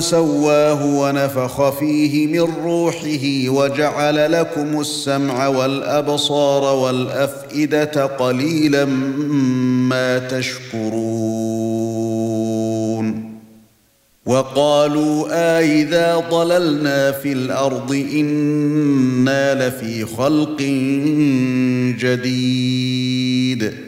سواه ونفخ فيه من روحه وجعل لكم السمع والأبصار والأفئدة قليلا ما تشكرون. وقالوا آئذا ضللنا في الأرض إنا لفي خلق جديد.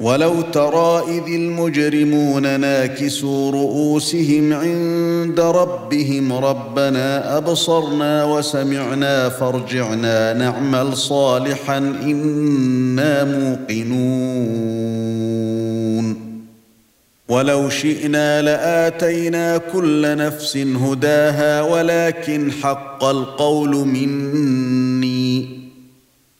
ولو ترى اذ المجرمون ناكسوا رؤوسهم عند ربهم ربنا ابصرنا وسمعنا فارجعنا نعمل صالحا أنا موقنون ولو شئنا لاتينا كل نفس هداها ولكن حق القول مني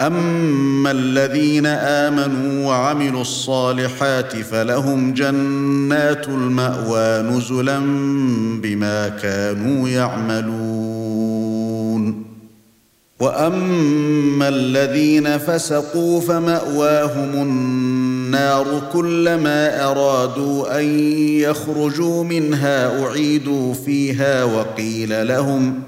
اما الذين امنوا وعملوا الصالحات فلهم جنات الماوى نزلا بما كانوا يعملون واما الذين فسقوا فماواهم النار كلما ارادوا ان يخرجوا منها اعيدوا فيها وقيل لهم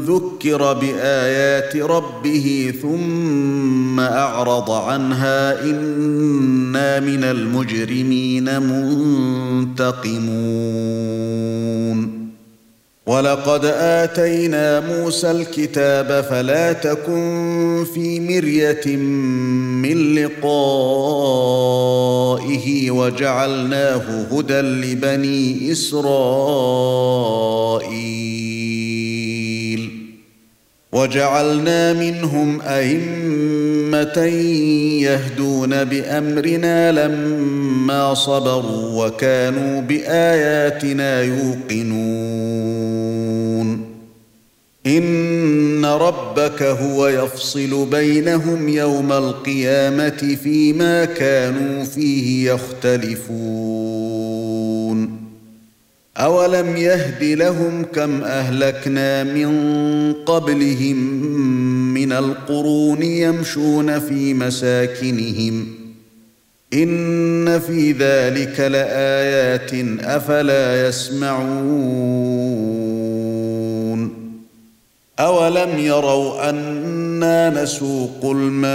ذكر بآيات ربه ثم أعرض عنها إنا من المجرمين منتقمون. ولقد آتينا موسى الكتاب فلا تكن في مرية من لقائه وجعلناه هدى لبني إسرائيل. وجعلنا منهم أئمة يهدون بأمرنا لما صبروا وكانوا بآياتنا يوقنون. إن ربك هو يفصل بينهم يوم القيامة فيما كانوا فيه يختلفون. اولم يهد لهم كم اهلكنا من قبلهم من القرون يمشون في مساكنهم ان في ذلك لايات افلا يسمعون اولم يروا أنا نسوق الماء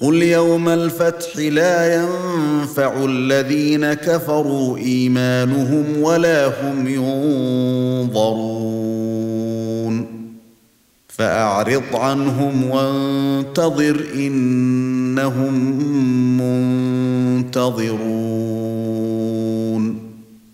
قل يوم الفتح لا ينفع الذين كفروا ايمانهم ولا هم ينظرون فاعرض عنهم وانتظر انهم منتظرون